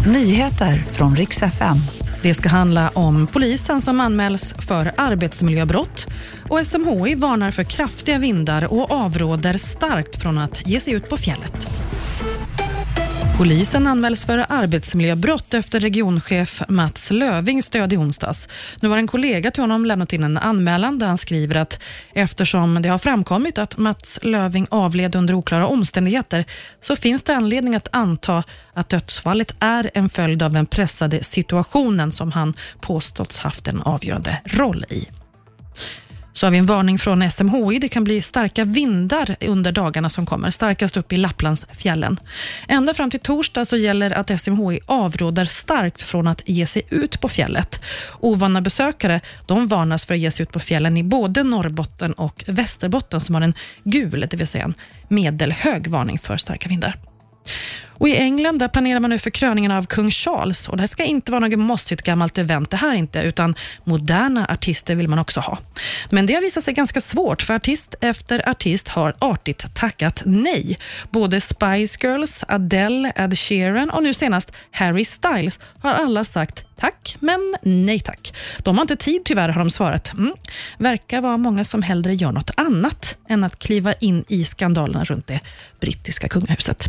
Nyheter från riks FM. Det ska handla om polisen som anmäls för arbetsmiljöbrott och SMHI varnar för kraftiga vindar och avråder starkt från att ge sig ut på fjället. Polisen anmäls för arbetsmiljöbrott efter regionchef Mats Lövings död i onsdags. Nu har en kollega till honom lämnat in en anmälan där han skriver att eftersom det har framkommit att Mats Löving avled under oklara omständigheter så finns det anledning att anta att dödsfallet är en följd av den pressade situationen som han påståtts haft en avgörande roll i. Så har vi en varning från SMHI. Det kan bli starka vindar under dagarna som kommer, starkast upp i Lapplandsfjällen. Ända fram till torsdag så gäller att SMHI avråder starkt från att ge sig ut på fjället. Ovana besökare de varnas för att ge sig ut på fjällen i både Norrbotten och Västerbotten som har en gul, det vill säga en medelhög varning för starka vindar. Och I England där planerar man nu för kröningen av kung Charles. Och Det här ska inte vara något mossigt gammalt event, det här inte, utan moderna artister vill man också ha. Men det har visat sig ganska svårt, för artist efter artist har artigt tackat nej. Både Spice Girls, Adele, Ed Sheeran och nu senast Harry Styles har alla sagt tack, men nej tack. De har inte tid tyvärr, har de svarat. Mm. Verkar vara många som hellre gör något annat än att kliva in i skandalerna runt det brittiska kungahuset.